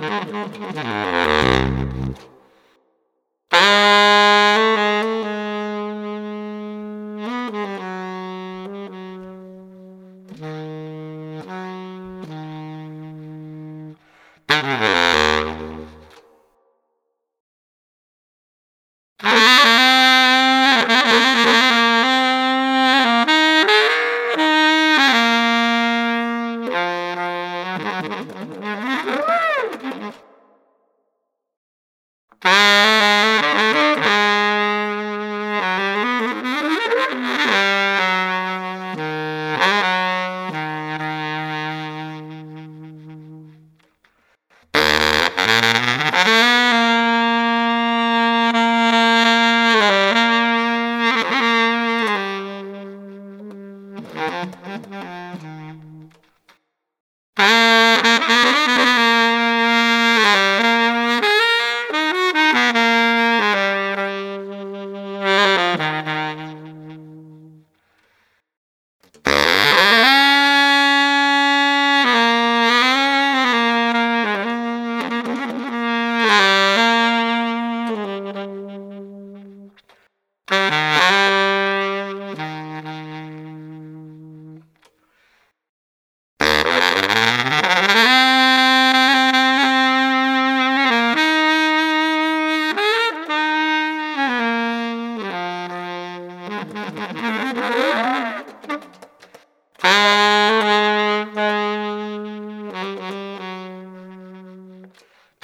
Ah! Mm-hmm.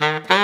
Mm-hmm.